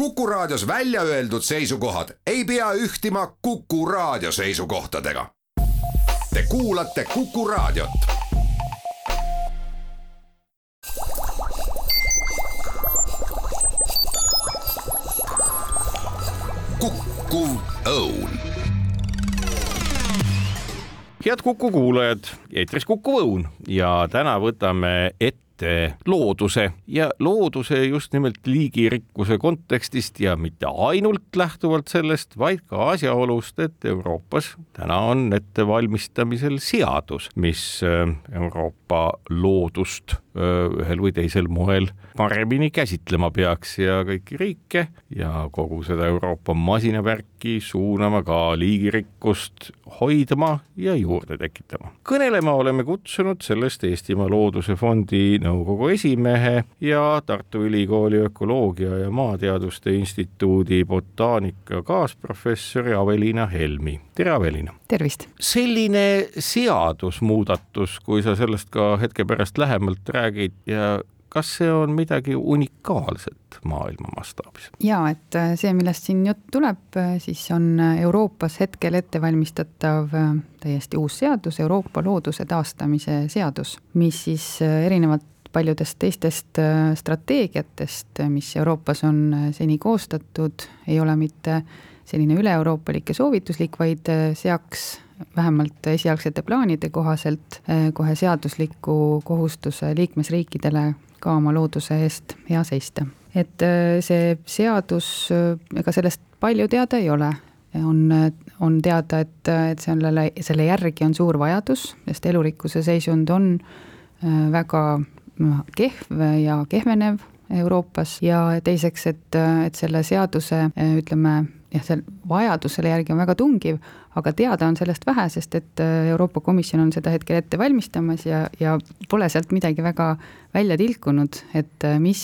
Kuku Raadios välja öeldud seisukohad ei pea ühtima Kuku Raadio seisukohtadega. Te kuulate Kuku Raadiot. kukkuv õun head Kuku kuulajad, eetris Kuku Õun ja täna võtame ette looduse ja looduse just nimelt liigirikkuse kontekstist ja mitte ainult lähtuvalt sellest, vaid ka asjaolust, et Euroopas täna on ettevalmistamisel seadus, mis äh, Euroopa loodust äh, ühel või teisel moel paremini käsitlema peaks ja kõiki riike ja kogu seda Euroopa masinavärki suunama ka liigirikkust hoidma ja juurde tekitama. kõnelema oleme kutsunud sellest Eestimaa Looduse Fondi nõukogu esimehe ja Tartu Ülikooli Ökoloogia ja Maateaduste Instituudi botaanika kaasprofessori Aveliina Helmi. tere, Aveliina! tervist! selline seadusmuudatus, kui sa sellest ka hetke pärast lähemalt räägid ja kas see on midagi unikaalset maailma mastaabis? ja et äh, see, millest siin jutt tuleb, äh, siis on Euroopas hetkel ettevalmistatav äh, täiesti uus seadus, Euroopa looduse taastamise seadus, mis siis erinevalt paljudest teistest strateegiatest, mis Euroopas on seni koostatud, ei ole mitte selline üle-euroopalik ja soovituslik, vaid seaks vähemalt esialgsete plaanide kohaselt kohe seadusliku kohustuse liikmesriikidele ka oma looduse eest hea seista. et äh, see seadus, äh, ega sellest palju teada ei ole, on, on teada, et, et sellele, selle järgi on suur vajadus, sest elurikkuse seisund on äh, väga kehv ja kehvenev Euroopas ja teiseks, et, et selle seaduse ütleme, jah, see vajadus selle järgi on väga tungiv, aga teada on sellest vähe, sest et Euroopa Komisjon on seda hetkel ette valmistamas ja, ja pole sealt midagi väga välja tilkunud, et mis,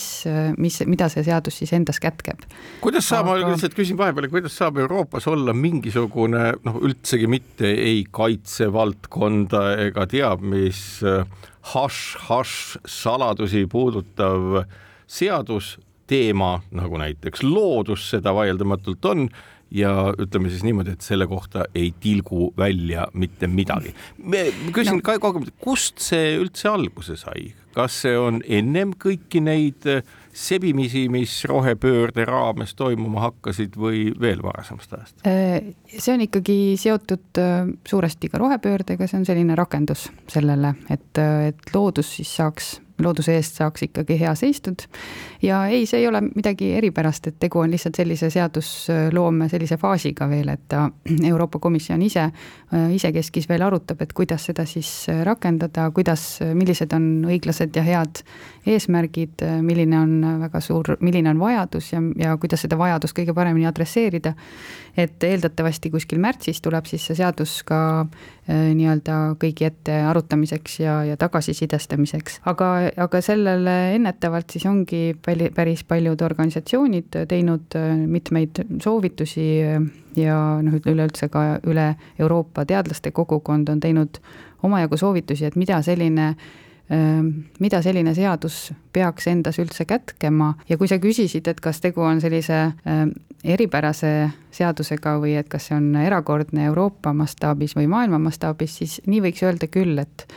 mis, mida see seadus siis endas kätkeb. kuidas saab aga..., ma lihtsalt küsin vahepeal, kuidas saab Euroopas olla mingisugune noh, üldsegi mitte ei kaitsevaldkonda ega teab mis hašš-hašš saladusi puudutav seadus teema, nagu näiteks loodus seda vaieldamatult on ja ütleme siis niimoodi, et selle kohta ei tilgu välja mitte midagi. küsin no. ka kogemalt, kust see üldse alguse sai, kas see on ennem kõiki neid sebimisi, mis rohepöörde raames toimuma hakkasid või veel varasemast ajast? Äh, see on ikkagi seotud äh, suuresti ka rohepöördega, see on selline rakendus sellele, et, äh, et loodus siis saaks looduse eest saaks ikkagi hea seistud. ja ei, see ei ole midagi eripärast, et tegu on lihtsalt sellise seadusloome sellise faasiga veel, et ta Euroopa Komisjon ise, isekeskis veel arutab, et kuidas seda siis rakendada, kuidas, millised on õiglased ja head eesmärgid, milline on väga suur, milline on vajadus ja, ja kuidas seda vajadust kõige paremini adresseerida. Et eeldatavasti kuskil märtsis tuleb siis see seadus ka äh, nii-öelda kõigi ette arutamiseks ja, ja tagasisidestamiseks, aga, aga sellele ennetavalt siis ongi päli, päris paljud organisatsioonid teinud äh, mitmeid soovitusi ja noh, üleüldse ka üle Euroopa teadlaste kogukond on teinud omajagu soovitusi, et mida selline mida selline seadus peaks endas üldse kätkema. Ja kui sa küsisid, et kas tegu on sellise eripärase seadusega või et kas see on erakordne Euroopa mastaabis või maailma mastaabis, siis nii võiks öelda küll, et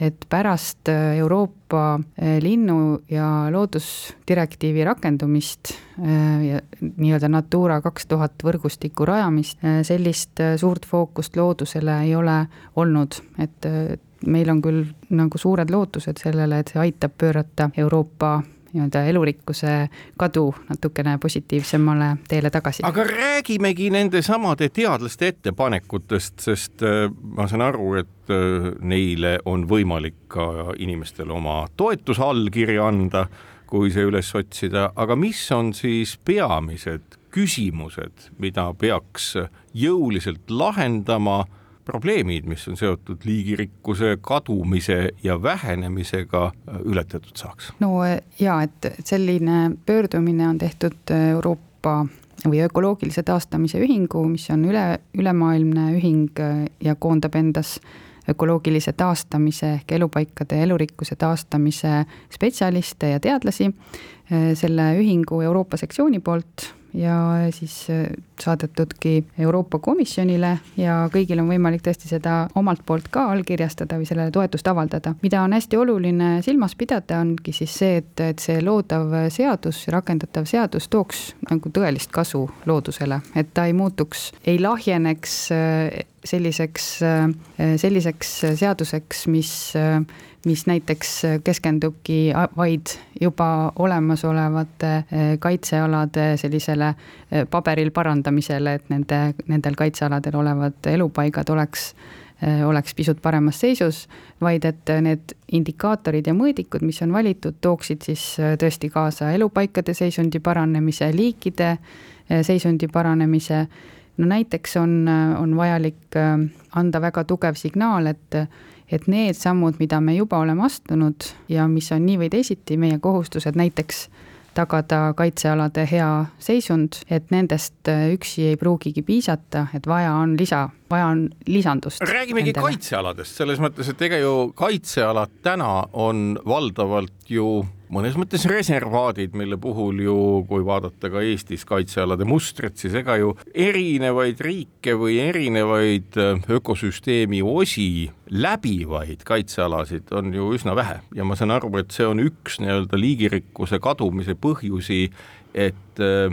et pärast Euroopa linnu- ja loodusdirektiivi rakendumist ja nii-öelda Natura kaks tuhat võrgustiku rajamist, sellist suurt fookust loodusele ei ole olnud, et meil on küll nagu suured lootused sellele, et see aitab pöörata Euroopa nii-öelda elurikkuse kadu natukene positiivsemale teele tagasi. aga räägimegi nendesamade teadlaste ettepanekutest, sest äh, ma saan aru, et äh, neile on võimalik ka inimestel oma toetusallkirja anda, kui see üles otsida, aga mis on siis peamised küsimused, mida peaks jõuliselt lahendama probleemid, mis on seotud liigirikkuse kadumise ja vähenemisega, ületatud saaks? no ja, et selline pöördumine on tehtud Euroopa või ökoloogilise taastamise ühingu, mis on üle, ülemaailmne ühing ja koondab endas ökoloogilise taastamise ehk elupaikade elurikkuse taastamise spetsialiste ja teadlasi. selle ühingu Euroopa sektsiooni poolt ja siis saadetudki Euroopa Komisjonile ja kõigil on võimalik tõesti seda omalt poolt ka allkirjastada või sellele toetust avaldada. mida on hästi oluline silmas pidada, ongi siis see, et, et see loodav seadus, rakendatav seadus tooks nagu tõelist kasu loodusele, et ta ei muutuks, ei lahjeneks selliseks, selliseks seaduseks, mis mis näiteks keskendubki vaid juba olemasolevate eh, kaitsealade sellisele eh, paberil parandamisele, et nende, nendel kaitsealadel olevad elupaigad oleks eh, oleks pisut paremas seisus, vaid et need indikaatorid ja mõõdikud, mis on valitud, tooksid siis tõesti kaasa elupaikade seisundi paranemise, liikide seisundi paranemise. no näiteks on, on vajalik anda väga tugev signaal, et et need sammud, mida me juba oleme astunud ja mis on nii või teisiti meie kohustused, näiteks tagada kaitsealade hea seisund, et nendest üksi ei pruugigi piisata, et vaja on lisa, vaja on lisandust. räägimegi nendele. kaitsealadest, selles mõttes, et ega ju kaitsealad täna on valdavalt ju mõnes mõttes reservaadid, mille puhul ju, kui vaadata ka Eestis kaitsealade mustrit, siis ega ju erinevaid riike või erinevaid äh, ökosüsteemi osi läbivaid kaitsealasid on ju üsna vähe. Ja ma saan aru, et see on üks nii-öelda liigirikkuse kadumise põhjusi, et äh,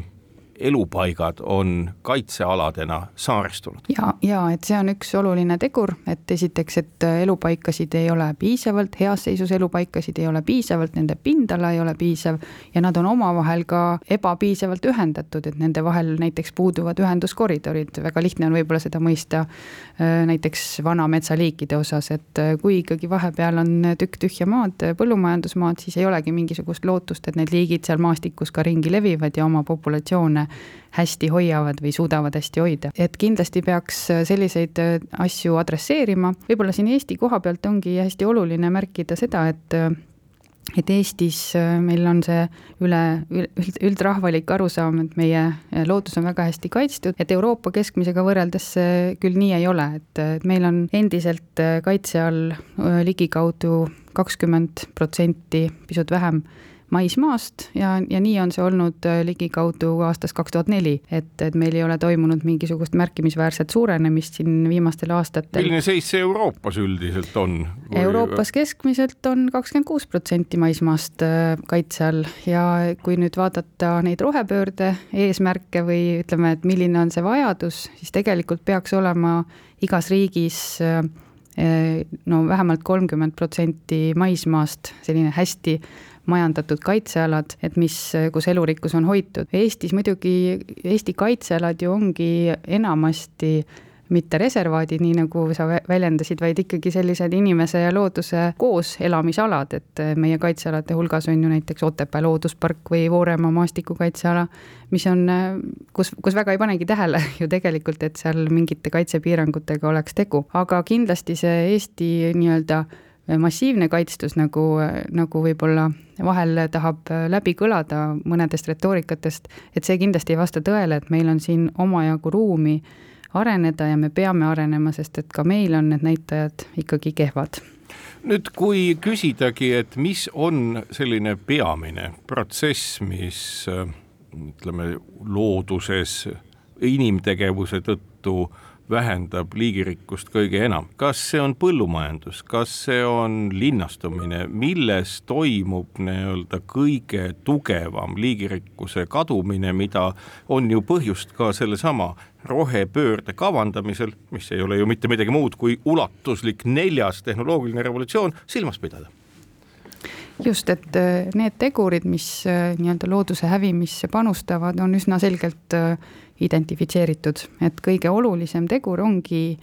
elupaigad on kaitsealadena saarestunud. ja, ja et see on üks oluline tegur, et esiteks, et elupaikasid ei ole piisavalt, heas seisus elupaikasid ei ole piisavalt, nende pindala ei ole piisav ja nad on omavahel ka ebapiisavalt ühendatud, et nende vahel näiteks puuduvad ühenduskoridorid, väga lihtne on võib-olla seda mõista äh, näiteks vanametsaliikide osas, et äh, kui ikkagi vahepeal on tükk tühja maad, põllumajandusmaad, siis ei olegi mingisugust lootust, et need liigid seal maastikus ka ringi levivad ja oma populatsioone hästi hoiavad või suudavad hästi hoida. et kindlasti peaks selliseid äh, asju adresseerima, võib-olla siin Eesti koha pealt ongi hästi oluline märkida seda, et äh, et Eestis äh, meil on see üle, üld, üldrahvalik arusaam, et meie loodus on väga hästi kaitstud, et Euroopa keskmisega võrreldes see küll nii ei ole, et meil on endiselt kaitse all ligikaudu kakskümmend protsenti, pisut vähem maismaast ja, ja nii on see olnud äh, ligikaudu aastast kaks tuhat neli, et, et meil ei ole toimunud mingisugust märkimisväärset suurenemist siin viimastel aastatel. milline seis see Euroopas üldiselt on Või...? Euroopas keskmiselt on kakskümmend kuus protsenti maismaast äh, kaitse all ja kui nüüd vaadata neid rohepöörde eesmärke või ütleme, et milline on see vajadus, siis tegelikult peaks olema igas riigis äh, no vähemalt kolmkümmend protsenti maismaast selline hästi majandatud kaitsealad, et mis, kus elurikkus on hoitud. Eestis muidugi, Eesti kaitsealad ju ongi enamasti mitte reservaadid, nii nagu sa väljendasid, vaid ikkagi sellised inimese ja looduse koos elamisalad, et meie kaitsealade hulgas on ju näiteks Otepää looduspark või Vooremaa maastikukaitseala, mis on, kus, kus väga ei panegi tähele ju tegelikult, et seal mingite kaitsepiirangutega oleks tegu, aga kindlasti see Eesti nii-öelda massiivne kaitstus, nagu, nagu võib-olla vahel tahab läbi kõlada mõnedest retoorikatest, et see kindlasti ei vasta tõele, et meil on siin omajagu ruumi areneda ja me peame arenema, sest et ka meil on need näitajad ikkagi kehvad. Nüüd, kui küsidagi, et mis on selline peamine protsess, mis ütleme, looduses inimtegevuse tõttu äh, vähendab liigirikkust kõige enam. kas see on põllumajandus, kas see on linnastumine, milles toimub nii-öelda kõige tugevam liigirikkuse kadumine, mida on ju põhjust ka sellesama rohepöörde kavandamisel, mis ei ole ju mitte midagi muud kui ulatuslik neljas tehnoloogiline revolutsioon, silmas pidada? Just, et äh, need tegurid, mis äh, nii-öelda looduse hävimisse panustavad, on üsna selgelt äh, identifitseeritud, et kõige olulisem tegur ongi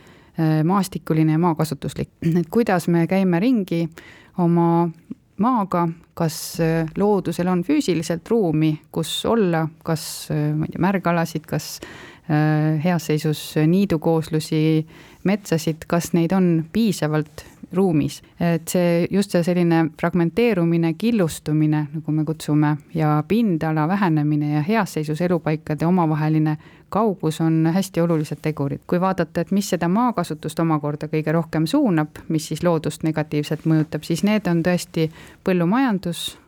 maastikuline ja maakasutuslik, et kuidas me käime ringi oma maaga, kas loodusel on füüsiliselt ruumi, kus olla, kas ma ei tea, märgalasid, kas heas seisus niidukooslusi, metsasid, kas neid on piisavalt ruumis. et see, just see selline fragmenteerumine, killustumine, nagu me kutsume, ja pindala vähenemine ja heas seisus elupaikade omavaheline kaugus on hästi olulised tegurid. kui vaadata, et mis seda maakasutust omakorda kõige rohkem suunab, mis siis loodust negatiivselt mõjutab, siis need on tõesti põllumajandus,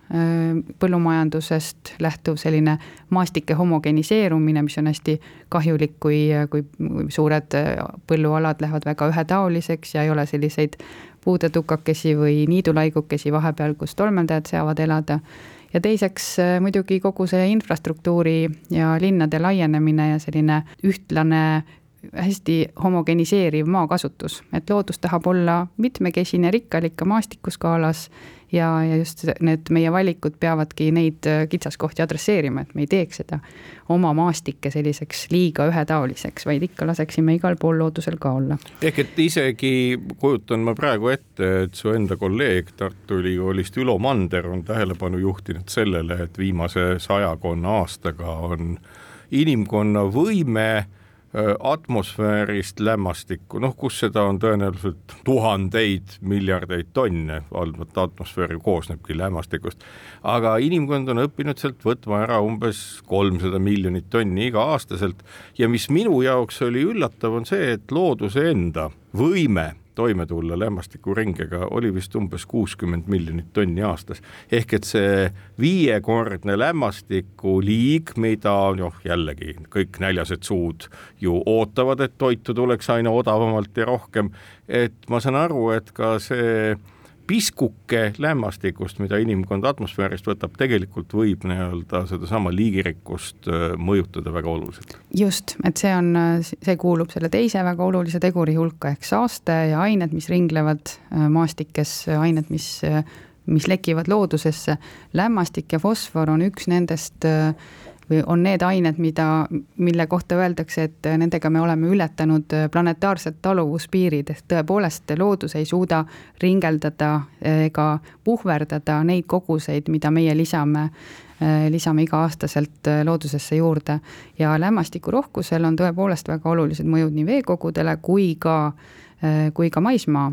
põllumajandusest lähtuv selline maastike homogeniseerumine, mis on hästi kahjulik, kui, kui suured põllualad lähevad väga ühetaoliseks ja ei ole selliseid puudetukakesi või niidulaigukesi vahepeal, kus tolmeldajad saavad elada. Ja teiseks muidugi kogu see infrastruktuuri ja linnade laienemine ja selline ühtlane hästi homogeniseeriv maakasutus, et loodus tahab olla mitmekesine, rikkalik ka maastikuskaalas ja, ja just need meie valikud peavadki neid äh, kitsaskohti adresseerima, et me ei teeks seda oma maastikke selliseks liiga ühetaoliseks, vaid ikka laseksime igal pool loodusel ka olla. ehk et isegi kujutan ma praegu ette, et su enda kolleeg Tartu Ülikoolist Ülo Mander on tähelepanu juhtinud sellele, et viimase sajakonna aastaga on inimkonna võime atmosfäärist lämmastikku, noh, kus seda on tõenäoliselt tuhandeid miljardeid tonne, valdavalt atmosfäär ju koosnebki lämmastikust, aga inimkond on õppinud sealt võtma ära umbes kolmsada miljonit tonni iga-aastaselt. Ja mis minu jaoks oli üllatav, on see, et looduse enda võime toime tulla lämmastikuringega oli vist umbes kuuskümmend miljonit tonni aastas. ehk et see viiekordne lämmastikuliig, mida noh, jällegi kõik näljased suud ju ootavad, et toitu tuleks aina odavamalt ja rohkem, et ma saan aru, et ka see piskuke lämmastikust, mida inimkond atmosfäärist võtab, tegelikult võib nii-öelda sedasama liigirikkust äh, mõjutada väga oluliselt. just, et see on, see kuulub selle teise väga olulise teguri hulka ehk saaste ja ained, mis ringlevad äh, maastikes, ained, mis, mis lekivad loodusesse. lämmastik ja fosfor on üks nendest äh, või on need ained, mida, mille kohta öeldakse, et nendega me oleme ületanud planetaarsed taluvuspiirid, ehk tõepoolest loodus ei suuda ringeldada ega puhverdada neid koguseid, mida meie lisame lisame iga-aastaselt loodusesse juurde. Ja lämmastiku rohkusel on tõepoolest väga olulised mõjud nii veekogudele kui ka kui ka maismaa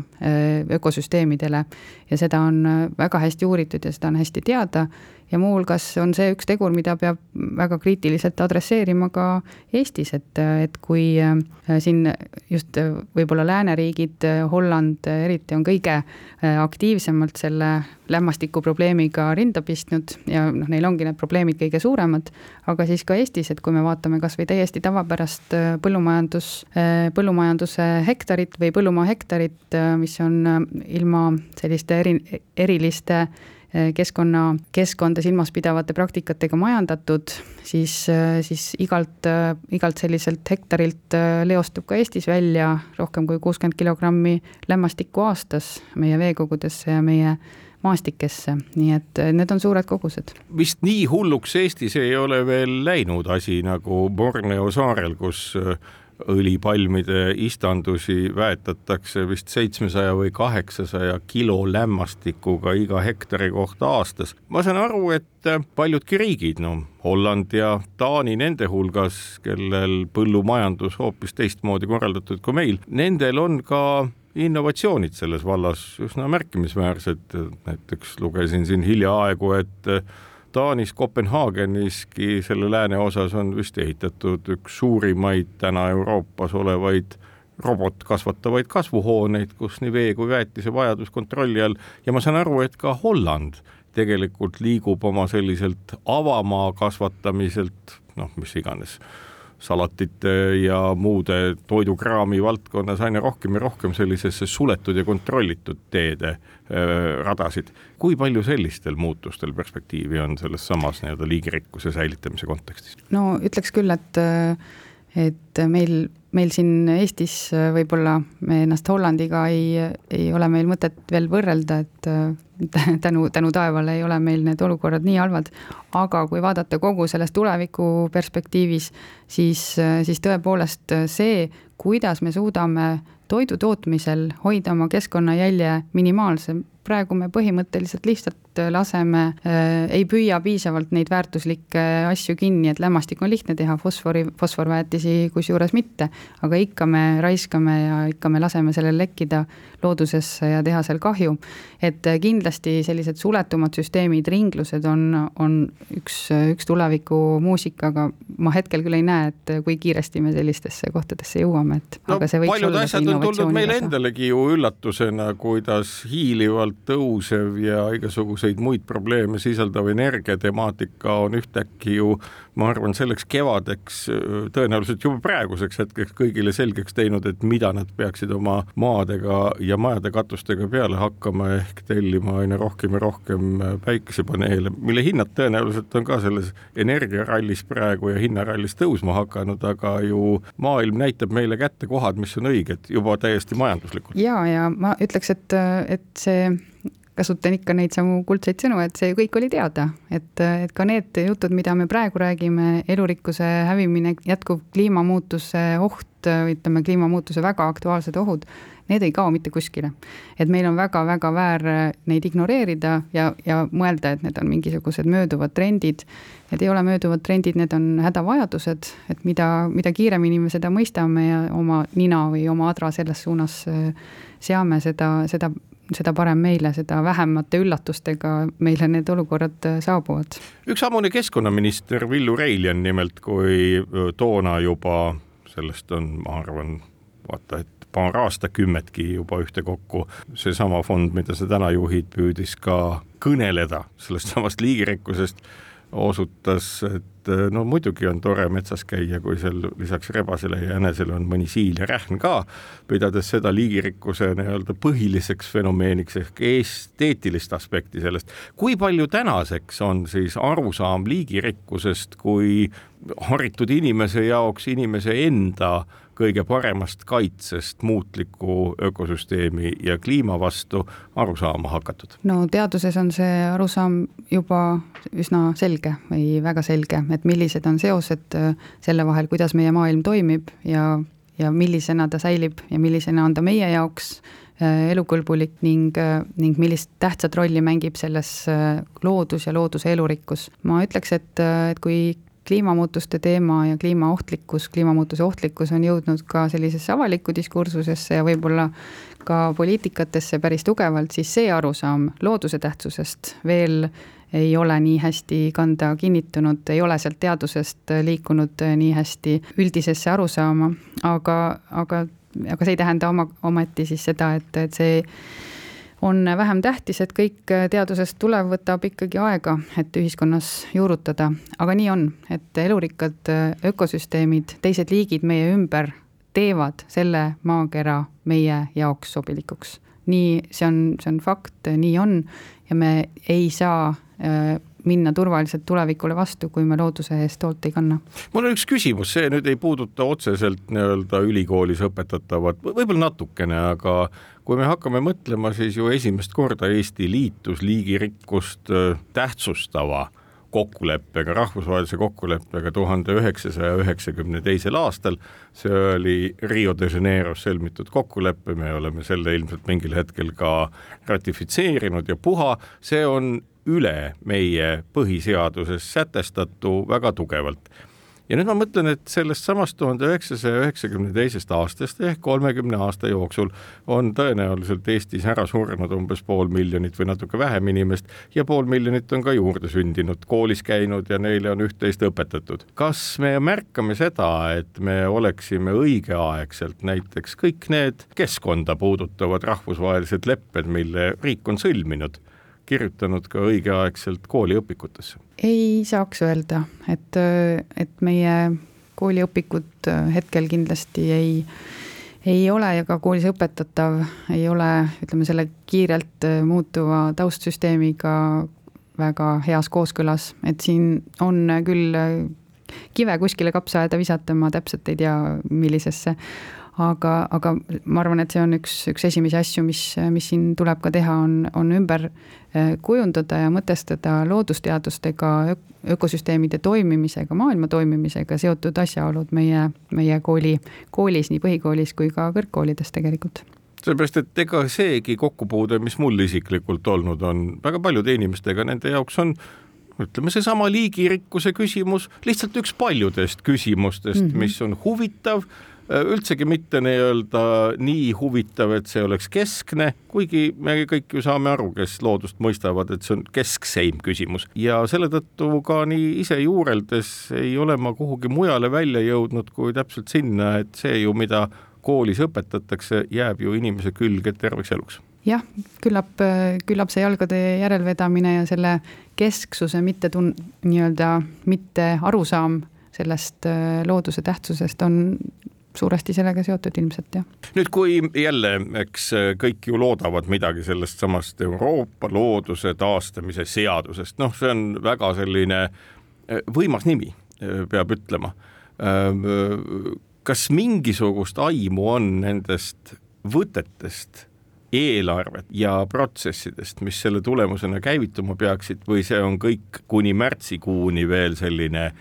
ökosüsteemidele. Ja seda on väga hästi uuritud ja seda on hästi teada ja muuhulgas on see üks tegur, mida peab väga kriitiliselt adresseerima ka Eestis, et, et kui äh, siin just äh, võib-olla lääneriigid, äh, Holland eriti on kõige aktiivsemalt selle lämmastikuprobleemiga rinda pistnud ja noh, neil ongi need probleemid kõige suuremad, aga siis ka Eestis, et kui me vaatame kas või täiesti tavapärast põllumajandus, põllumajanduse hektarit või põllumaa hektarit, mis on ilma selliste eri, eriliste keskkonna, keskkonda silmas pidavate praktikatega majandatud, siis, eh, siis igalt, eh, igalt selliselt hektarilt leostub ka Eestis välja rohkem kui kuuskümmend kilogrammi lämmastikku aastas meie veekogudesse ja meie maastikesse, nii et need on suured kogused. vist nii hulluks Eestis ei ole veel läinud asi nagu Borneo saarel, kus õlipalmide istandusi väetatakse vist seitsmesaja või kaheksasaja kilo lämmastikuga iga hektari kohta aastas. ma saan aru, et paljudki riigid, no Holland ja Taani nende hulgas, kellel põllumajandus hoopis teistmoodi korraldatud kui meil, nendel on ka innovatsioonid selles vallas üsna märkimisväärsed, näiteks lugesin siin hiljaaegu, et Taanis Kopenhaageniski selle lääneosas on vist ehitatud üks suurimaid täna Euroopas olevaid robotkasvatavaid kasvuhooneid, kus nii vee kui väetise vajadus kontrolli all. Ja ma saan aru, et ka Holland tegelikult liigub oma selliselt avamaa kasvatamiselt, noh, mis iganes salatite ja muude toidukraami valdkonnas aina rohkem ja rohkem sellisesse suletud ja kontrollitud teede radasid. kui palju sellistel muutustel perspektiivi on selles samas nii-öelda liigirikkuse säilitamise kontekstis? no ütleks küll, et, et meil meil siin Eestis äh, võib-olla me ennast Hollandiga ei, ei ole meil mõtet veel võrrelda, et äh, tänu, tänu taevale ei ole meil need olukorrad nii halvad. aga kui vaadata kogu selles tuleviku perspektiivis, siis, äh, siis tõepoolest see, kuidas me suudame toidu tootmisel hoida oma keskkonnajälje minimaalse, praegu me põhimõtteliselt lihtsalt laseme äh,, ei püüa piisavalt neid väärtuslikke asju kinni, et lämmastik on lihtne teha, fosfori, fosforväetisi kusjuures mitte. aga ikka me raiskame ja ikka me laseme sellel lekkida loodusesse ja teha seal kahju. et kindlasti sellised suletumad süsteemid, ringlused on, on üks, üks tulevikumuusika, aga ma hetkel küll ei näe, et kui kiiresti me sellistesse kohtadesse jõuame, et no, aga see võiks paljud olla asjad on tulnud meile endalegi ju üllatusena, kuidas hiilivalt tõusev ja igasuguseid muid probleeme sisaldav energiatemaatika on ühtäkki ju ma arvan, selleks kevadeks, tõenäoliselt juba praeguseks hetkeks kõigile selgeks teinud, et mida nad peaksid oma maadega ja majade katustega peale hakkama, ehk tellima aina rohkem ja rohkem päikesepaneele, mille hinnad tõenäoliselt on ka selles energiarallis praegu ja hinnarallis tõusma hakanud, aga ju maailm näitab meile kätte kohad, mis on õiged juba täiesti majanduslikult. ja, ja ma ütleks, et, et see kasutan ikka neid samu kuldseid sõnu, et see kõik oli teada, et, et ka need jutud, mida me praegu räägime, elurikkuse hävimine, jätkuv kliimamuutuse oht, ütleme, kliimamuutuse väga aktuaalsed ohud, need ei kao mitte kuskile. et meil on väga-väga väär neid ignoreerida ja, ja mõelda, et need on mingisugused mööduvad trendid. Need ei ole mööduvad trendid, need on hädavajadused, et mida, mida kiiremini me seda mõistame ja oma nina või oma adra selles suunas seame, seda, seda seda parem meile, seda vähemate üllatustega meile need olukorrad äh, saabuvad. üks ammune keskkonnaminister Villu Reiljan nimelt, kui toona juba sellest on, ma arvan, vaata, et paar aastakümmetki juba ühtekokku seesama fond, mida sa täna juhid, püüdis ka kõneleda sellest samast liigirikkusest osutas, et eh, no muidugi on tore metsas käia, kui seal lisaks rebasele ja jänesele on mõni siil ja rähn ka, pidades seda liigirikkuse nii-öelda põhiliseks fenomeeniks ehk esteetilist aspekti sellest. kui palju tänaseks on siis arusaam liigirikkusest kui haritud inimese jaoks inimese enda äh, kõige paremast kaitsest muutliku ökosüsteemi ja kliima vastu aru saama hakatud? no teaduses on see arusaam juba üsna selge või väga selge, et millised on seosed äh, selle vahel, kuidas meie maailm toimib ja, ja millisena ta säilib ja millisena on ta meie jaoks äh, elukõlbulik ning, äh, ning millist tähtsat rolli mängib selles loodus ja looduse elurikkus. ma ütleks, et, et kui kliimamuutuste teema ja kliimaohtlikkus, kliimamuutuse ohtlikkus on jõudnud ka sellisesse avalikku diskursusesse ja võib-olla ka poliitikatesse päris tugevalt, siis see arusaam looduse tähtsusest veel ei ole nii hästi kanda kinnitunud, ei ole sealt teadusest liikunud nii hästi üldisesse arusaama, aga, aga, aga see ei tähenda oma, ometi siis seda, et, et see on vähem tähtis, et kõik teadusest tulev võtab ikkagi aega, et ühiskonnas juurutada, aga nii on, et elurikkad ökosüsteemid, teised liigid meie ümber teevad selle maakera meie jaoks sobilikuks. nii, see on, see on fakt, nii on ja me ei saa äh, minna turvaliselt tulevikule vastu, kui me looduse eest hoolt ei kanna. mul on üks küsimus, see nüüd ei puuduta otseselt nii-öelda ülikoolis õpetatavat, võib-olla natukene, aga kui me hakkame mõtlema, siis ju esimest korda Eesti liitus liigirikkust äh, tähtsustava kokkuleppega, rahvusvahelise kokkuleppega tuhande üheksasaja üheksakümne teisel aastal. see oli Rio de Janeiros sõlmitud kokkulepe, me oleme selle ilmselt mingil hetkel ka ratifitseerinud ja puha, see on üle meie põhiseaduses sätestatu väga tugevalt ja nüüd ma mõtlen, et sellest samast tuhande üheksasaja üheksakümne teisest aastast ehk kolmekümne aasta jooksul on tõenäoliselt Eestis ära surnud umbes pool miljonit või natuke vähem inimest ja pool miljonit on ka juurde sündinud, koolis käinud ja neile on üht-teist õpetatud. kas me märkame seda, et me oleksime õigeaegselt näiteks kõik need keskkonda puudutavad rahvusvahelised lepped, mille riik on sõlminud kirjutanud ka õigeaegselt kooliõpikutesse? ei saaks öelda, et, et meie kooliõpikud hetkel kindlasti ei, ei ole ja ka koolis õpetatav ei ole, ütleme selle kiirelt muutuva taustsüsteemiga väga heas kooskõlas, et siin on küll kive kuskile kapsaaeda visata, ma täpselt ei tea, millisesse aga, aga ma arvan, et see on üks, üks esimesi asju, mis, mis siin tuleb ka teha, on, on ümber eh, kujundada ja mõtestada loodusteadustega, ökosüsteemide toimimisega, maailma toimimisega seotud asjaolud meie, meie kooli, koolis, nii põhikoolis kui ka kõrgkoolides tegelikult sellepärast, et ega seegi kokkupuude, mis mul isiklikult olnud on väga paljude inimestega, nende jaoks on ütleme, seesama liigirikkuse küsimus lihtsalt üks paljudest küsimustest mm, -hmm. mis on huvitav üldsegi mitte nii-öelda nii huvitav, et see oleks keskne, kuigi me kõik ju saame aru, kes loodust mõistavad, et see on keskseim küsimus. Ja selle tõttu ka nii ise juureldes ei ole ma kuhugi mujale välja jõudnud kui täpselt sinna, et see ju, mida koolis õpetatakse, jääb ju inimese külge terveks eluks. Jah, küllap, küllap see jalgade järelvedamine ja selle kesksuse mitte tun-, nii-öelda mitte arusaam sellest looduse tähtsusest on suuresti sellega seotud ilmselt jah. nüüd, kui jälle, eks kõik ju loodavad midagi sellest samast Euroopa looduse taastamise seadusest, noh, see on väga selline eh, võimas nimi, eh, peab ütlema. Eh, kas mingisugust aimu on nendest võtetest, eelarvet ja protsessidest, mis selle tulemusena käivituma peaksid või see on kõik kuni märtsikuuni veel selline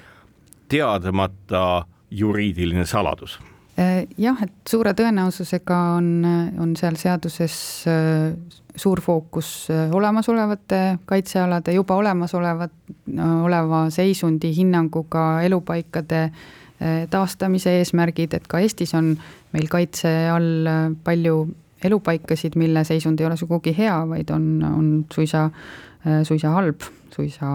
teadmata juriidiline saladus? Äh, jah, et suure tõenäosusega on, on seal seaduses äh, suur fookus äh, olemasolevate kaitsealade, juba olemasolevat, oleva seisundi hinnanguga elupaikade taastamise eesmärgid, et ka Eestis on meil kaitse all palju elupaikasid, mille seisund ei ole sugugi hea, vaid on, on suisa, suisa halb suisa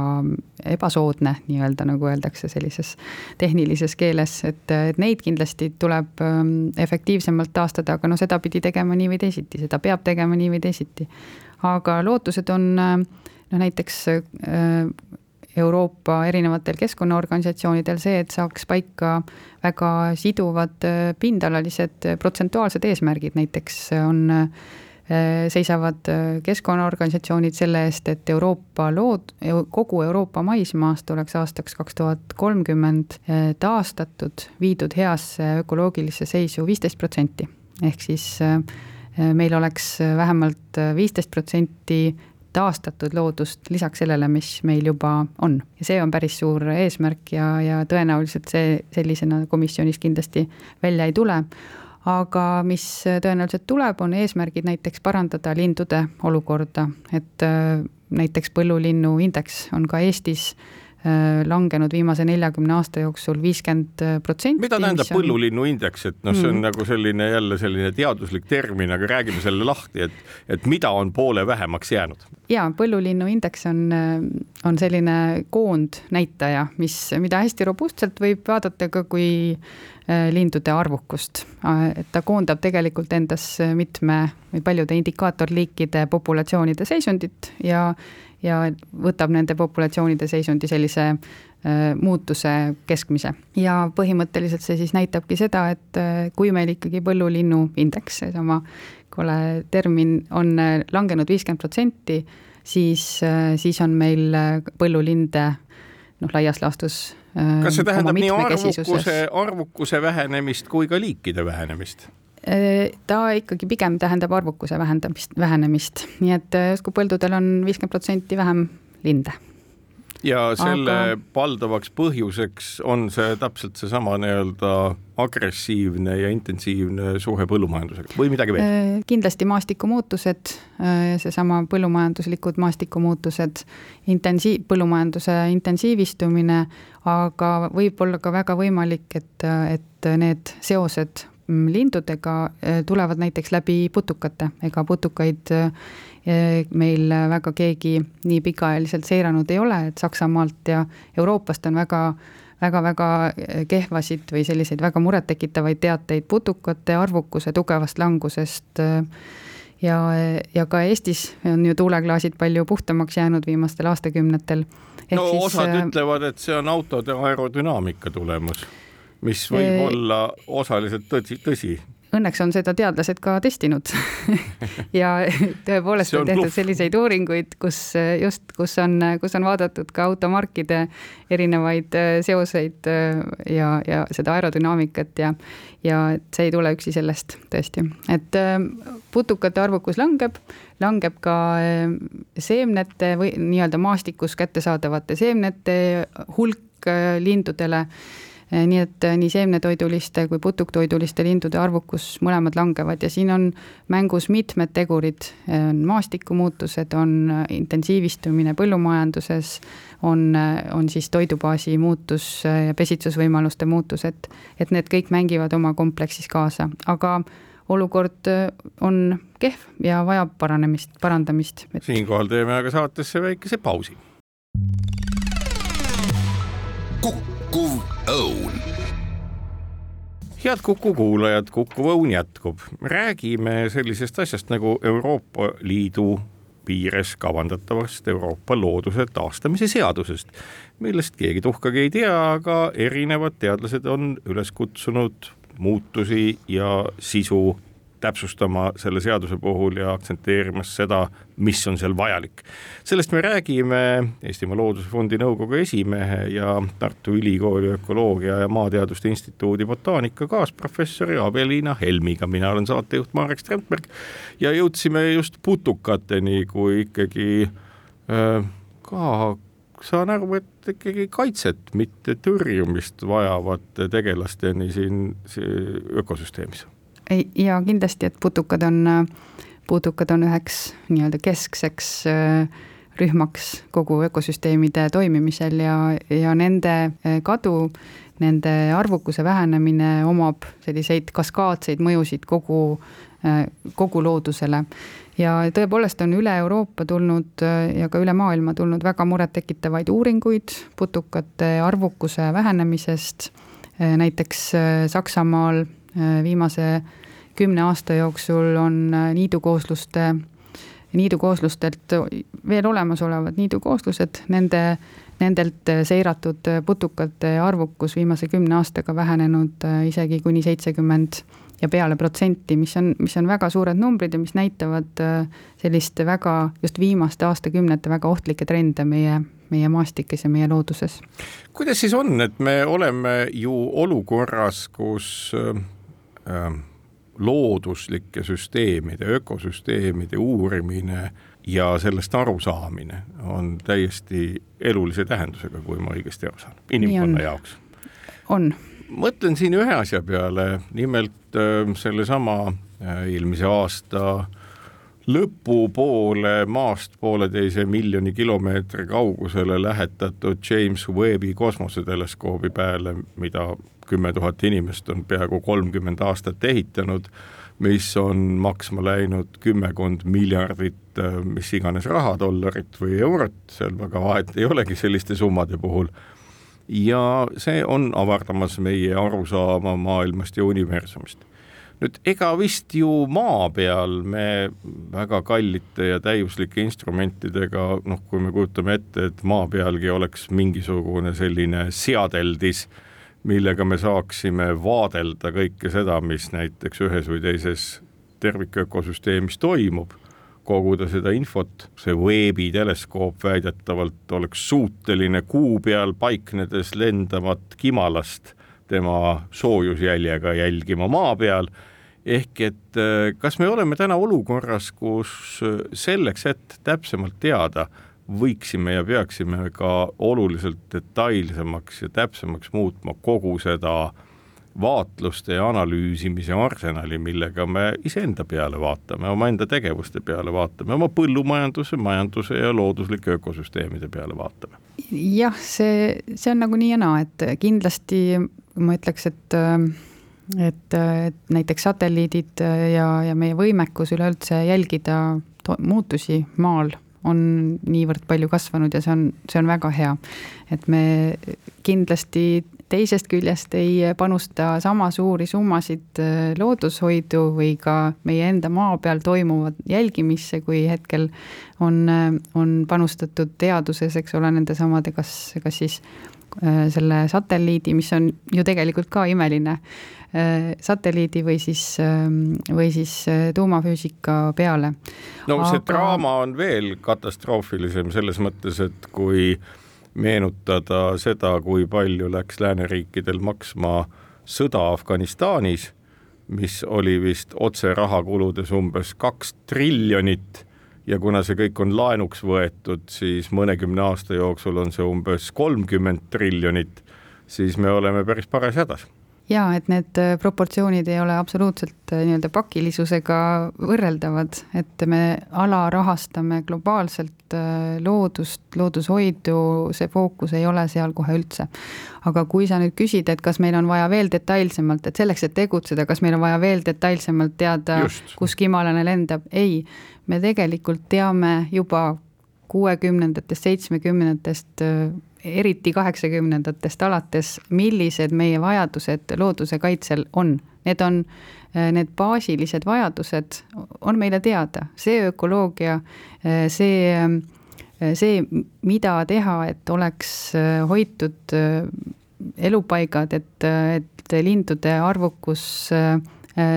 ebasoodne nii-öelda, nagu öeldakse sellises tehnilises keeles, et, et neid kindlasti tuleb ähm, efektiivsemalt taastada, aga no seda pidi tegema nii või teisiti, seda peab tegema nii või teisiti. aga lootused on äh, noh, näiteks äh, Euroopa erinevatel keskkonnaorganisatsioonidel see, et saaks paika väga siduvad äh, pindalalised protsentuaalsed eesmärgid, näiteks on Äh, seisavad äh, keskkonnaorganisatsioonid selle eest, et Euroopa lood, kogu Euroopa maismaast oleks aastaks kaks tuhat kolmkümmend äh, taastatud, viidud heasse ökoloogilisse seisu viisteist protsenti. ehk siis meil oleks vähemalt viisteist protsenti taastatud loodust lisaks sellele, mis meil juba on. ja see on päris suur eesmärk ja, ja tõenäoliselt see sellisena komisjonis kindlasti välja ei tule aga mis tõenäoliselt tuleb, on eesmärgid näiteks parandada lindude olukorda, et äh, näiteks põllulinnu indeks on ka Eestis äh, langenud viimase neljakümne aasta jooksul viiskümmend protsenti. mida tähendab on... põllulinnu indeks, et noh, see on mm. nagu selline jälle selline teaduslik termin, aga räägime selle lahti, et, et mida on poole vähemaks jäänud? ja põllulinnu indeks on, on selline koondnäitaja, mis, mida hästi robustselt võib vaadata ka kui Äh, lindude arvukust. Äh, et ta koondab tegelikult endas mitme või paljude indikaatorliikide populatsioonide seisundit ja, ja võtab nende populatsioonide seisundi sellise muutuse keskmise. ja põhimõtteliselt see siis näitabki seda, et kui meil ikkagi põllulinnu indeks, seesama kole termin, on langenud viiskümmend protsenti, siis, siis on meil põllulinde noh, laias laastus kas see tähendab nii arvukuse, arvukuse vähenemist kui ka liikide vähenemist? Äh, ta ikkagi pigem tähendab arvukuse vähendamist, vähenemist, nii et äh, justkui põldudel on viiskümmend protsenti vähem linde. Ja selle aga... valdavaks põhjuseks on see täpselt seesama nii-öelda agressiivne ja intensiivne suhe põllumajandusega. Või midagi veel? Äh, kindlasti maastikumuutused, seesama põllumajanduslikud maastikumuutused, intensiiv, põllumajanduse intensiivistumine, aga võib olla ka väga võimalik, et, et need seosed lindudega äh, tulevad näiteks läbi putukate, ega putukaid meil väga keegi nii pikaajaliselt seiranud ei ole, et Saksamaalt ja Euroopast on väga väga-väga kehvasid või selliseid väga murettekitavaid teateid putukate arvukuse tugevast langusest. ja, ja ka Eestis on ju tuuleklaasid palju puhtamaks jäänud viimastel aastakümnetel. no siis, osad ütlevad, et see on autode aerodünaamika tulemus, mis võib äh, olla osaliselt tõsi, tõsi. Õnneks on seda teadlased ka testinud. Ja tõepoolest on, on tehtud selliseid uuringuid, kus just, kus on, kus on vaadatud ka automarkide erinevaid äh, seoseid äh, ja, ja seda aerodünaamikat ja, ja see ei tule üksi sellest tõesti, et äh, putukate arvukus langeb, langeb ka seemnete või nii-öelda maastikus kättesaadavate seemnete hulk lindudele nii et nii seemnetoiduliste kui putuktoiduliste lindude arvukus mõlemad langevad ja siin on mängus mitmed tegurid, on maastikumuutused, on intensiivistumine põllumajanduses, on, on siis toidubaasi muutus ja pesitsusvõimaluste muutus, et, et need kõik mängivad oma kompleksis kaasa, aga olukord on kehv ja vajab paranemist, parandamist et.... siinkohal teeme aga saatesse väikese pausi. kukkuv head Kuku kuulajad, Kuku Õun jätkub. räägime sellisest asjast nagu Euroopa Liidu piires kavandatavast Euroopa looduse taastamise seadusest, millest keegi tuhkagi ei tea, aga erinevad teadlased on üles kutsunud muutusi ja sisu täpsustama selle seaduse puhul ja aktsentteerimas seda, mis on seal vajalik. sellest me räägime Eestimaa Looduse Fondi nõukogu esimehe ja Tartu Ülikooli Ökoloogia ja Maateaduste Instituudi botaanika kaasprofessori Abeliina Helmiga, mina olen saatejuht Marek Strandberg ja jõudsime just putukateni, kui ikkagi äh, ka saan aru, et ikkagi kaitset, mitte tõrjumist vajavate tegelasteni siin ökosüsteemis ja kindlasti, et putukad on, putukad on üheks nii-öelda keskseks äh, rühmaks kogu ökosüsteemide toimimisel ja, ja nende äh, kadu, nende arvukuse vähenemine omab selliseid kaskaadseid mõjusid kogu, äh, kogu loodusele. ja tõepoolest on üle Euroopa tulnud ja ka üle maailma tulnud väga murettekitavaid uuringuid putukate arvukuse vähenemisest. näiteks Saksamaal viimase kümne aasta jooksul on äh, niidukoosluste, niidukooslustelt veel olemasolevad niidukooslused, nende, nendelt seiratud putukate arvukus viimase kümne aastaga vähenenud äh, isegi kuni seitsekümmend ja peale protsenti, mis on, mis on väga suured numbrid ja mis näitavad äh, sellist väga, just viimaste aastakümnete väga ohtlikke trende meie, meie maastikes ja meie looduses. kuidas siis on, et me oleme ju olukorras, kus äh, looduslike süsteemide, ökosüsteemide uurimine ja sellest arusaamine on täiesti elulise tähendusega, kui ma õigesti aru saan, inimkonna jaoks. on. mõtlen siin ühe asja peale, nimelt äh, sellesama äh, eelmise aasta lõpupoole maast pooleteise miljoni kilomeetri kaugusele lähetatud James Webbi kosmoseteleskoobi peale, mida kümme tuhat inimest on peaaegu kolmkümmend aastat ehitanud, mis on maksma läinud kümmekond miljardit mis iganes raha, dollarit või eurot, seal väga vahet ei olegi selliste summade puhul. ja see on avardamas meie arusaama maailmast ja universumist nüüd ega vist ju maa peal me väga kallite ja täiuslike instrumentidega, noh, kui me kujutame ette, et maa pealgi oleks mingisugune selline seadeldis millega me saaksime vaadelda kõike seda, mis näiteks ühes või teises tervikökosüsteemis toimub, koguda seda infot, see Webbi teleskoop väidetavalt oleks suuteline kuu peal paiknedes lendavat kimalast tema soojusjäljega jälgima maa peal, ehk et eh, kas me oleme täna olukorras, kus selleks, et täpsemalt teada, võiksime ja peaksime ka oluliselt detailsemaks ja täpsemaks muutma kogu seda vaatluste ja analüüsimise arsenali, millega me iseenda peale vaatame, omaenda tegevuste peale vaatame, oma põllumajanduse, majanduse ja looduslike ökosüsteemide peale vaatame. jah, see, see on nagu nii ja naa, et kindlasti ma ütleks, et et, et näiteks satelliidid ja, ja meie võimekus üleüldse jälgida muutusi maal on niivõrd palju kasvanud ja see on, see on väga hea. et me kindlasti teisest küljest ei panusta sama suuri summasid äh, loodushoidu või ka meie enda maa peal toimuvat jälgimisse, kui hetkel on, äh, on panustatud teaduses, eks ole, nendesamade, kas, kas siis äh, selle satelliidi, mis on ju tegelikult ka imeline Äh, satelliidi või siis, ähm, või siis äh, tuumafüüsika peale. no Aga... see draama on veel katastroofilisem selles mõttes, et kui meenutada seda, kui palju läks lääneriikidel maksma sõda Afganistanis, mis oli vist otse rahakuludes umbes kaks triljonit ja kuna see kõik on laenuks võetud, siis mõnekümne aasta jooksul on see umbes kolmkümmend triljonit siis me oleme päris paras hädas jaa, et need äh, proportsioonid ei ole absoluutselt äh, nii-öelda pakilisusega võrreldavad, et me alarahastame globaalselt äh, loodust, loodushoidu, see fookus ei ole seal kohe üldse. aga kui sa nüüd küsid, et kas meil on vaja veel detailsemalt, et selleks, et tegutseda, kas meil on vaja veel detailsemalt teada, kus kimalane lendab, ei, me tegelikult teame juba kuuekümnendatest, seitsmekümnendatest eriti kaheksakümnendatest alates, millised meie vajadused looduse kaitsel on. Need on, äh, need baasilised vajadused on meile teada, see ökoloogia, äh, see, äh, see, mida teha, et oleks hoitud elupaigad, et, et lindude arvukus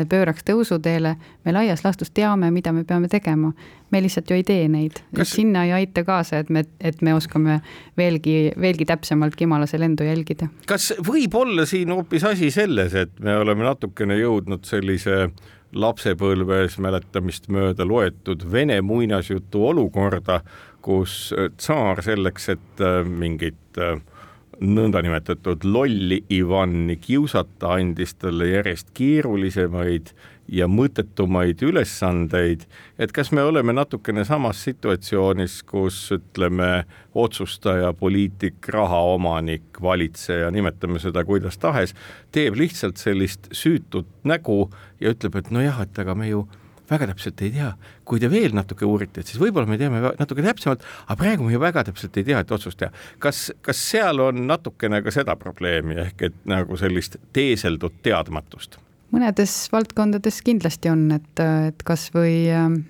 pööraks tõusuteele, me laias laastus teame, mida me peame tegema me lihtsalt ju ei tee neid sinna ei aita kaasa, et me, et me oskame veelgi, veelgi täpsemalt kimalase lendu jälgida. kas võib olla siin hoopis asi selles, et me oleme natukene jõudnud sellise lapsepõlves mäletamist mööda loetud vene muinasjutu olukorda, kus tsaar selleks, et äh, mingit äh, nõndanimetatud lolli Ivani kiusata, andis talle järjest keerulisemaid ja mõttetumaid ülesandeid, et kas me oleme natukene samas situatsioonis, kus ütleme, otsustaja, poliitik, rahaomanik, valitseja, nimetame seda kuidas tahes, teeb lihtsalt sellist süütut nägu ja ütleb, et nojah, et aga me ju väga täpselt ei tea, kui te veel natuke uurite, et siis võib-olla me teame natuke täpsemalt, aga praegu me ju väga täpselt ei tea, et otsust teha. kas, kas seal on natukene ka seda probleemi ehk et nagu sellist teeseldud teadmatust? Mõnedes valdkondades kindlasti on, et, et kasvõi ähm,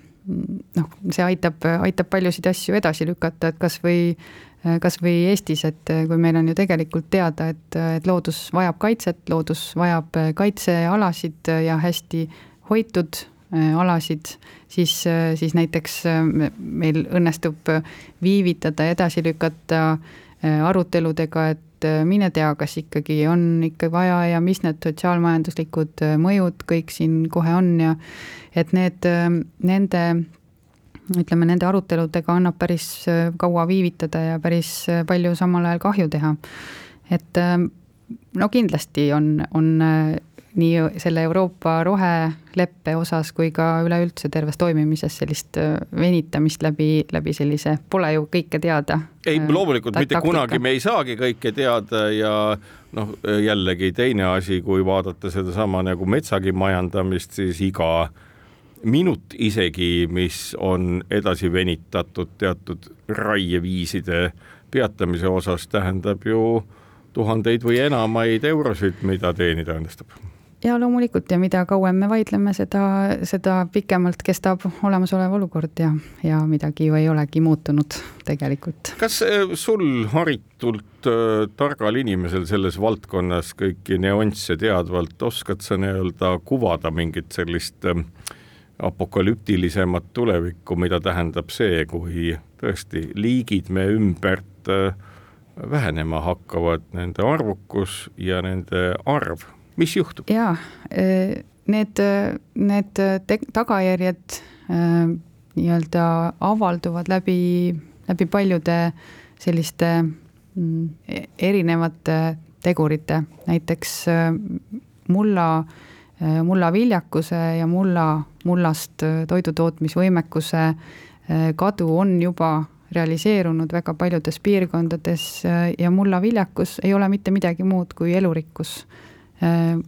noh, see aitab, aitab paljusid asju edasi lükata, et kasvõi kasvõi Eestis, et kui meil on ju tegelikult teada, et, et loodus vajab kaitset, loodus vajab kaitsealasid ja hästi hoitud äh, alasid, siis, siis näiteks äh, meil õnnestub viivitada, edasi lükata äh, aruteludega, et et äh, mine tea, kas ikkagi on ikka vaja ja mis need sotsiaalmajanduslikud äh, mõjud kõik siin kohe on ja et need, äh, nende ütleme, nende aruteludega annab päris kaua viivitada ja päris palju samal ajal kahju teha. et no kindlasti on, on nii selle Euroopa roheleppe osas kui ka üleüldse terves toimimises sellist äh, venitamist läbi, läbi sellise pole ju kõike teada. ei, äh, loomulikult mitte taktika. kunagi me ei saagi kõike teada ja noh, jällegi teine asi, kui vaadata sedasama nagu metsagi majandamist, siis iga minut isegi, mis on edasi venitatud teatud raieviiside peatamise osas, tähendab ju tuhandeid või enamaid eurosid, mida teenida õnnestub ja loomulikult ja mida kauem me vaidleme, seda, seda pikemalt kestab olemasolev olukord ja, ja midagi ju ei olegi muutunud tegelikult. kas äh, sul haritult äh, targal inimesel selles valdkonnas kõiki nüansse teadvalt oskad sa nii-öelda kuvada mingit sellist äh, apokalüptilisemat tulevikku, mida tähendab see, kui tõesti liigid me ümbert äh, vähenema hakkavad, nende arvukus ja nende arv mis juhtub? jaa, e, need, need tagajärjed e, nii-öelda avalduvad läbi, läbi paljude selliste mm, e, erinevate tegurite, näiteks mulla, mullaviljakuse ja mulla, mullast toidutootmisvõimekuse kadu on juba realiseerunud väga paljudes piirkondades ja mullaviljakus ei ole mitte midagi muud kui elurikkus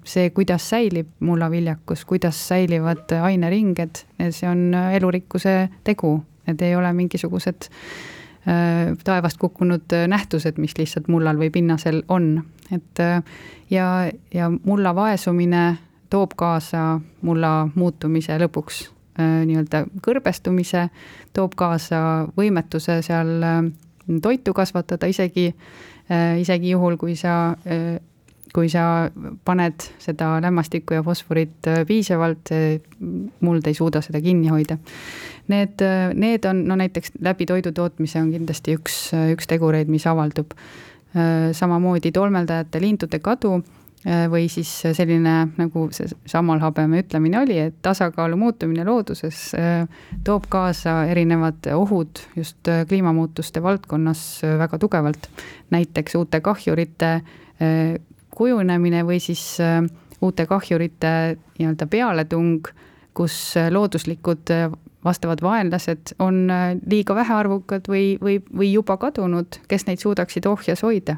see, kuidas säilib mullaviljakus, kuidas säilivad aineringed, see on elurikkuse tegu, need ei ole mingisugused äh, taevast kukkunud nähtused, mis lihtsalt mullal või pinnasel on, et äh, ja, ja mulla vaesumine toob kaasa mulla muutumise lõpuks nii-öelda kõrbestumise, toob kaasa võimetuse seal toitu kasvatada, isegi, isegi juhul, kui sa kui sa paned seda lämmastikku ja fosforit äh, piisavalt, muld ei suuda seda kinni hoida. Need, äh, need on, no näiteks läbi toidu tootmise on kindlasti üks, üks tegureid, mis avaldub. Äh, samamoodi tolmeldajate lindude kadu, Äh, või siis selline, nagu see Samal Habeme ütlemine oli, et tasakaalu muutumine looduses äh, toob kaasa erinevad ohud just äh, kliimamuutuste valdkonnas väga tugevalt. näiteks uute kahjurite kujunemine või siis uute kahjurite nii-öelda pealetung, kus looduslikud vastavad vaenlased on liiga vähearvukad või, või, või juba kadunud, kes neid suudaksid ohjes hoida.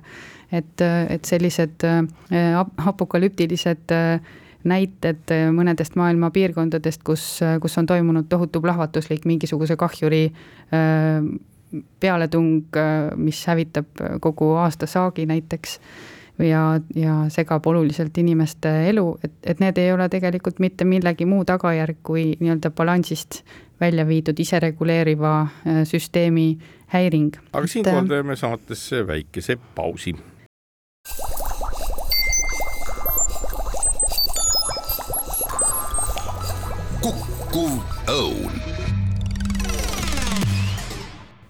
Et, et sellised äh, apokalüptilised äh, näited äh, mõnedest maailma piirkondadest, kus, kus on toimunud tohutu plahvatuslik mingisuguse kahjuri pealetung, mis hävitab kogu aastasaagi näiteks ja, ja segab oluliselt inimeste elu, et, et need ei ole tegelikult mitte millegi muu tagajärg kui nii-öelda balansist välja viidud isereguleeriva süsteemi häiring. aga siinkohal teeme saatesse väikese pausi kukkuv õun.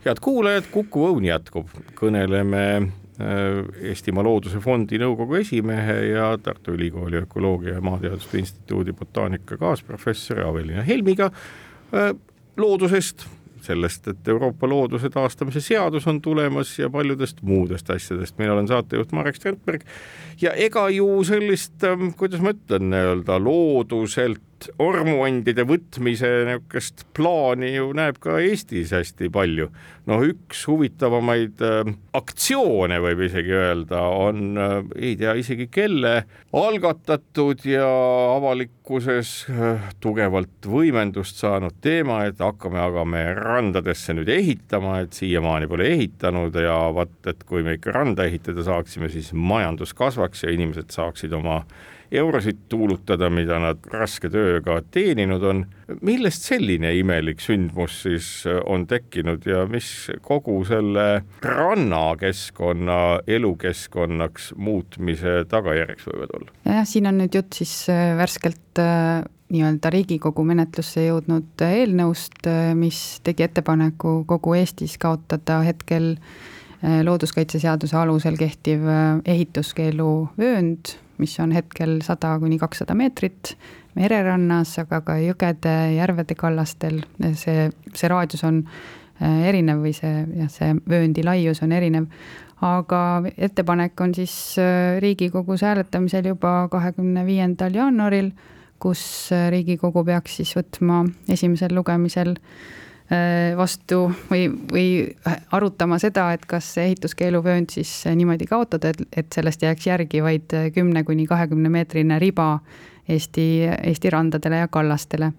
head kuulajad, Kuku Õun jätkub, kõneleme äh, Eestimaa Looduse Fondi nõukogu esimehe ja Tartu Ülikooli Ökoloogia ja Maateaduste Instituudi botaanika kaasprofessori Avelina Helmiga äh, loodusest, sellest, et Euroopa looduse taastamise seadus on tulemas ja paljudest muudest asjadest. mina olen saatejuht Marek Strandberg ja ega ju sellist, ähm, kuidas ma ütlen, nii-öelda looduselt ormuandide võtmise niisugust plaani ju näeb ka Eestis hästi palju. noh, üks huvitavamaid äh, aktsioone võib isegi öelda, on äh, ei tea isegi kelle algatatud ja avalikkuses äh, tugevalt võimendust saanud teema, et hakkame aga me randadesse nüüd ehitama, et siiamaani pole ehitanud ja vaat, et kui me ikka randa ehitada saaksime, siis majandus kasvaks ja inimesed saaksid oma eurosid tuulutada, mida nad raske tööga teeninud on. millest selline imelik sündmus siis äh, on tekkinud ja mis kogu selle rannakeskkonna elukeskkonnaks muutmise tagajärjeks võivad olla? jah, siin on nüüd jutt siis äh, värskelt äh, nii-öelda Riigikogu menetlusse jõudnud eelnõust, mis tegi ettepaneku kogu Eestis kaotada hetkel looduskaitseseaduse alusel kehtiv ehituskeeluvöönd mis on hetkel sada kuni kakssada meetrit mererannas, aga ka jõgede, järvede kallastel, see, see raadius on äh, erinev või see, jah, see vööndi laius on erinev. aga ettepanek on siis äh, Riigikogus hääletamisel juba kahekümne viiendal jaanuaril, kus äh, Riigikogu peaks siis võtma esimesel lugemisel Äh, vastu või, või arutama seda, et kas ehituskeeluvöönd siis niimoodi kaotada, et, et sellest jääks järgi vaid kümne kuni kahekümne meetrine riba Eesti, Eesti randadele ja kallastele.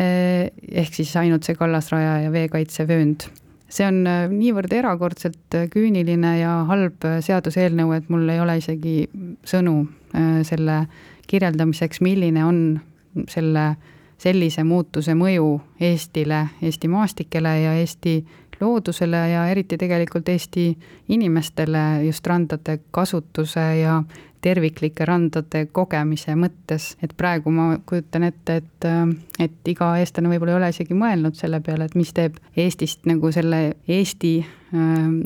Äh, ehk siis ainult see kallasraja ja veekaitsevöönd. see on äh, niivõrd erakordselt küüniline ja halb seaduseelnõu, et mul ei ole isegi sõnu selle kirjeldamiseks, milline on selle sellise muutuse mõju Eestile, Eesti maastikele ja Eesti loodusele ja eriti tegelikult Eesti inimestele just randade kasutuse ja terviklike randade kogemise mõttes, et praegu ma kujutan ette, et, et iga eestlane võib-olla ei ole isegi mõelnud selle peale, et mis teeb Eestist nagu selle Eesti,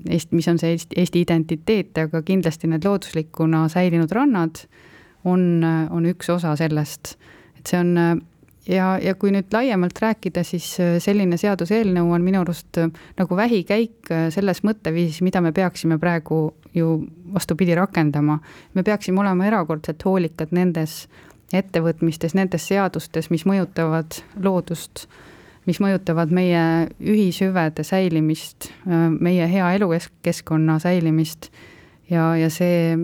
Eesti, mis on see Eesti, Eesti identiteet, aga kindlasti need looduslikuna säilinud rannad on, on üks osa sellest, et see on ja, ja kui nüüd laiemalt rääkida, siis äh, selline seaduseelnõu on minu arust äh, nagu vähikäik äh, selles mõtteviisis, mida me peaksime praegu ju vastupidi rakendama. me peaksime olema erakordselt hoolikad nendes ettevõtmistes, nendes seadustes, mis mõjutavad loodust, mis mõjutavad meie ühishüvede säilimist, meie hea elukeskkonna säilimist ja, ja see,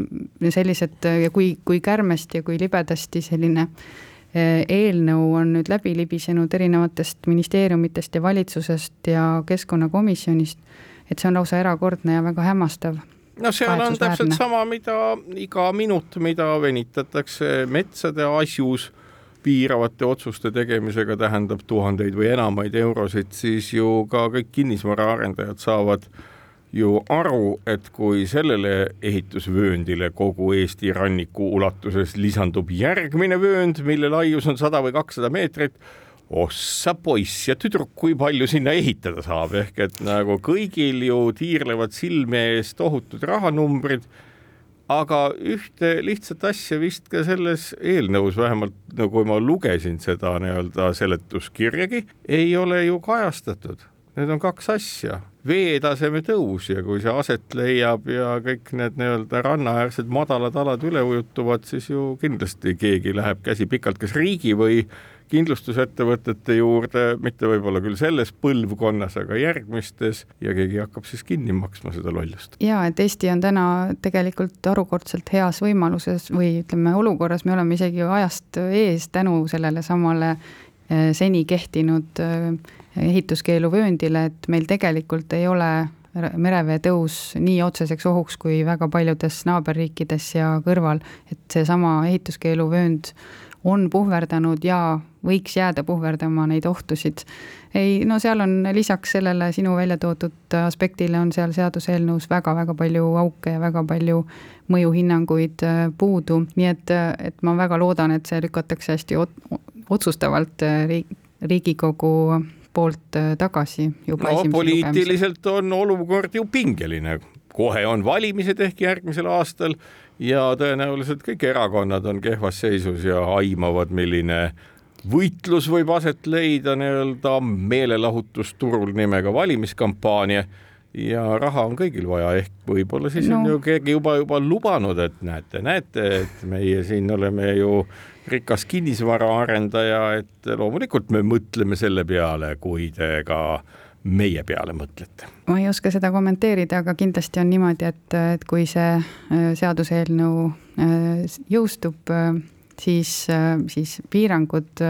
sellised ja kui, kui kärmesti ja kui libedasti selline äh, eelnõu on nüüd läbi libisenud erinevatest ministeeriumitest ja valitsusest ja keskkonnakomisjonist, et see on lausa erakordne ja väga hämmastav no seal on täpselt sama, mida iga minut, mida venitatakse metsade asjus piiravate otsuste tegemisega tähendab tuhandeid või enamaid eurosid, siis ju ka kõik kinnisvaraarendajad saavad äh, ju aru, et kui sellele ehitusvööndile kogu Eesti ranniku ulatuses lisandub järgmine vöönd, mille laius on sada või kakssada meetrit, ossa poiss ja tüdruk, kui palju sinna ehitada saab, ehk et nagu kõigil ju tiirlevad silme ees tohutud rahanumbrid aga ühte lihtsat asja vist ka selles eelnõus, vähemalt no kui ma lugesin seda nii-öelda seletuskirjagi, ei ole ju kajastatud. Need on kaks asja, veetaseme tõus ja kui see aset leiab ja kõik need nii-öelda rannaäärsed madalad alad üle ujutuvad, siis ju kindlasti keegi läheb käsi pikalt, kas riigi või kindlustusettevõtete juurde, mitte võib-olla küll selles põlvkonnas, aga järgmistes ja keegi hakkab siis kinni maksma seda lollust. ja et Eesti on täna tegelikult harukordselt heas võimaluses või ütleme, olukorras, me oleme isegi ajast ees tänu sellele samale eh, seni kehtinud eh, ehituskeeluvööndile, et meil tegelikult ei ole merevee tõus nii otseseks ohuks kui väga paljudes naaberriikides ja kõrval, et seesama ehituskeeluvöönd on puhverdanud ja võiks jääda puhverdama neid ohtusid. ei, no seal on lisaks sellele sinu välja toodud aspektile on seal seaduseelnõus väga-väga palju auke ja väga palju mõjuhinnanguid äh, puudu, nii et, et ma väga loodan, et see lükatakse hästi otsustavalt äh, riik, Riigikogu poolt äh, tagasi juba no poliitiliselt lugemisel. on olukord ju pingeline, kohe on valimised ehk järgmisel aastal ja tõenäoliselt kõik erakonnad on kehvas seisus ja aimavad, milline võitlus võib aset leida nii-öelda meelelahutusturul nimega valimiskampaania ja raha on kõigil vaja, ehk võib-olla siis no. on ju keegi juba, juba lubanud, et näete, näete, et meie siin oleme ju rikas kinnisvaraarendaja, et loomulikult me mõtleme selle peale, kui te ka meie peale mõtlete? ma ei oska seda kommenteerida, aga kindlasti on niimoodi, et, et kui see äh, seaduseelnõu äh, jõustub, äh, siis, siis piirangud,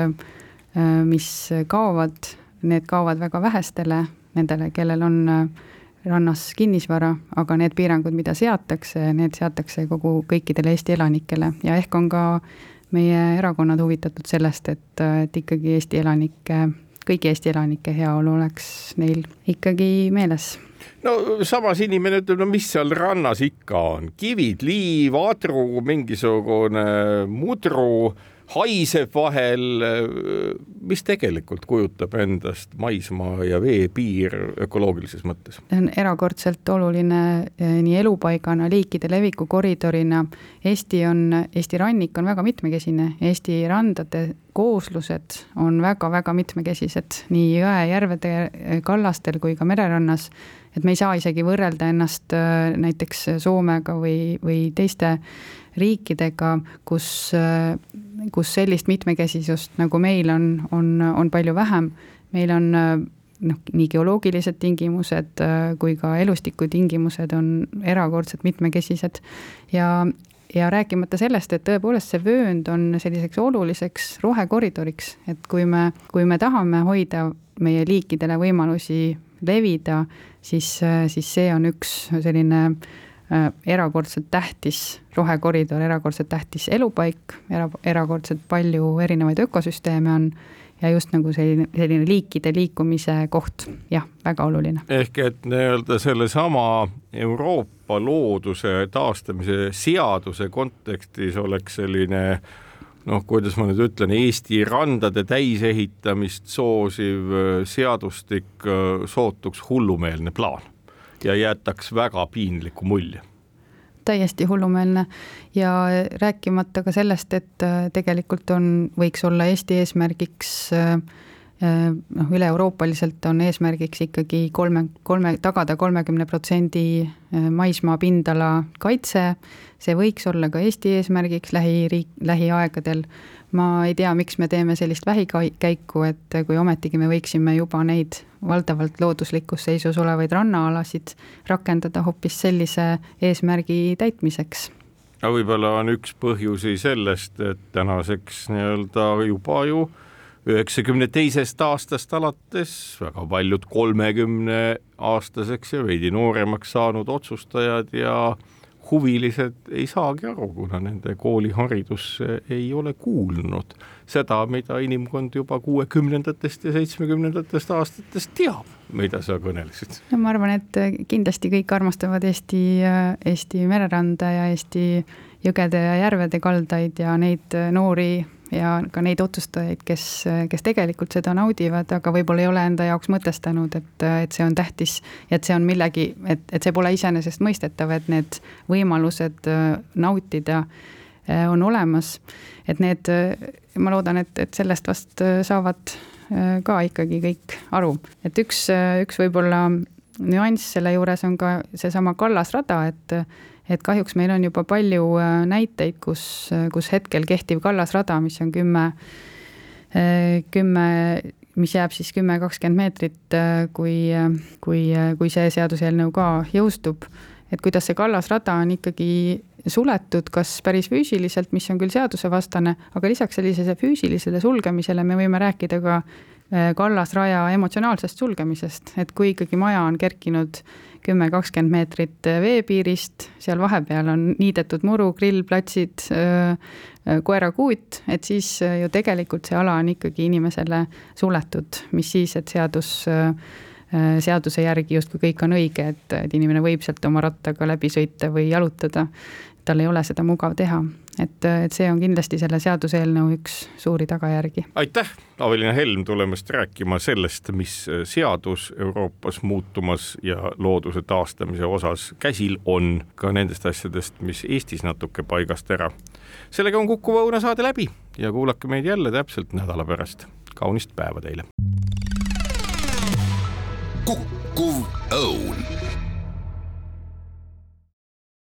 mis kaovad, need kaovad väga vähestele, nendele, kellel on rannas kinnisvara, aga need piirangud, mida seatakse, need seatakse kogu, kõikidele Eesti elanikele ja ehk on ka meie erakonnad huvitatud sellest, et, et ikkagi Eesti elanike kõigi Eesti elanike heaolu oleks neil ikkagi meeles. No samas inimene ütleb, no mis seal rannas ikka on, kivid, liiv, adru, mingisugune mudru haiseb vahel, mis tegelikult kujutab endast maismaa ja veepiir ökoloogilises mõttes? see on erakordselt oluline eh, nii elupaigana, liikide leviku koridorina. Eesti on, Eesti rannik on väga mitmekesine, Eesti randade kooslused on väga-väga mitmekesised nii jõe-järvede eh, kallastel kui ka mererannas et me ei saa isegi võrrelda ennast eh, näiteks Soomega või, või teiste riikidega, kus kus sellist mitmekesisust, nagu meil on, on, on palju vähem. meil on noh, nii geoloogilised tingimused kui ka elustikutingimused on erakordselt mitmekesised ja, ja rääkimata sellest, et tõepoolest see vöönd on selliseks oluliseks rohekoridoriks, et kui me, kui me tahame hoida meie liikidele võimalusi levida, siis, siis see on üks selline äh, Äh, erakordselt tähtis rohekoridor, erakordselt tähtis elupaik, era-, erakordselt palju erinevaid ökosüsteeme on ja just nagu selline, selline liikide liikumise koht, jah, väga oluline. ehk et nii-öelda sellesama Euroopa looduse taastamise seaduse kontekstis oleks selline noh, kuidas ma nüüd ütlen, Eesti randade täisehitamist soosiv seadustik sootuks hullumeelne plaan ja jätaks väga piinliku mulje. Täiesti hullumeelne. Ja rääkimata ka sellest, et äh, tegelikult on, võiks olla Eesti eesmärgiks äh, äh, noh, üle-euroopaliselt on eesmärgiks ikkagi kolme, kolme, tagada kolmekümne protsendi maismaa pindala kaitse. see võiks olla ka Eesti eesmärgiks lähiriik, lähiaegadel ma ei tea, miks me teeme sellist vähikäiku, et kui ometigi me võiksime juba neid valdavalt looduslikus seisus olevaid rannaalasid rakendada hoopis sellise eesmärgi täitmiseks. aga võib-olla on üks põhjusi sellest, et tänaseks nii-öelda juba ju üheksakümne teisest aastast alates väga paljud kolmekümne aastaseks ja veidi nooremaks saanud otsustajad ja huvilised ei saagi aru, kuna nende kooliharidus ei ole kuulnud seda, mida inimkond juba kuuekümnendatest ja seitsmekümnendatest aastatest teab, mida sa kõnelesid. no ma arvan, et kindlasti kõik armastavad Eesti, Eesti mereranda ja Eesti jõgede ja järvede kaldaid ja neid noori ja ka neid otsustajaid, kes, kes tegelikult seda naudivad, aga võib-olla ei ole enda jaoks mõtestanud, et, et see on tähtis ja et see on millegi, et, et see pole iseenesestmõistetav, et need võimalused nautida on olemas. et need, ma loodan, et, et sellest vast saavad ka ikkagi kõik aru, et üks, üks võib-olla nüanss selle juures on ka seesama kallasrada, et et kahjuks meil on juba palju äh, näiteid, kus, kus hetkel kehtiv kallasrada, mis on kümme, äh, kümme, mis jääb siis kümme, kakskümmend meetrit, äh, kui, kui, kui see seaduseelnõu ka jõustub, et kuidas see kallasrada on ikkagi suletud, kas päris füüsiliselt, mis on küll seadusevastane, aga lisaks sellisele füüsilisele sulgemisele me võime rääkida ka kallasraja emotsionaalsest sulgemisest, et kui ikkagi maja on kerkinud kümme, kakskümmend meetrit äh, veepiirist, seal vahepeal on niidetud muru, grillplatsid, äh, koerakuut, et siis ju tegelikult see ala on ikkagi inimesele suletud, mis siis, et seadus seaduse järgi justkui kõik on õige, et, et inimene võib sealt oma rattaga läbi sõita või jalutada. tal ei ole seda mugav teha et, et see on kindlasti selle seaduseelnõu üks suuri tagajärgi. aitäh, Aveliina Helm tulemast rääkima sellest, mis seadus Euroopas muutumas ja looduse taastamise osas käsil on, ka nendest asjadest, mis Eestis natuke paigast ära. sellega on Kuku Õuna saade läbi ja kuulake meid jälle täpselt nädala pärast. kaunist päeva teile. kukkuv õun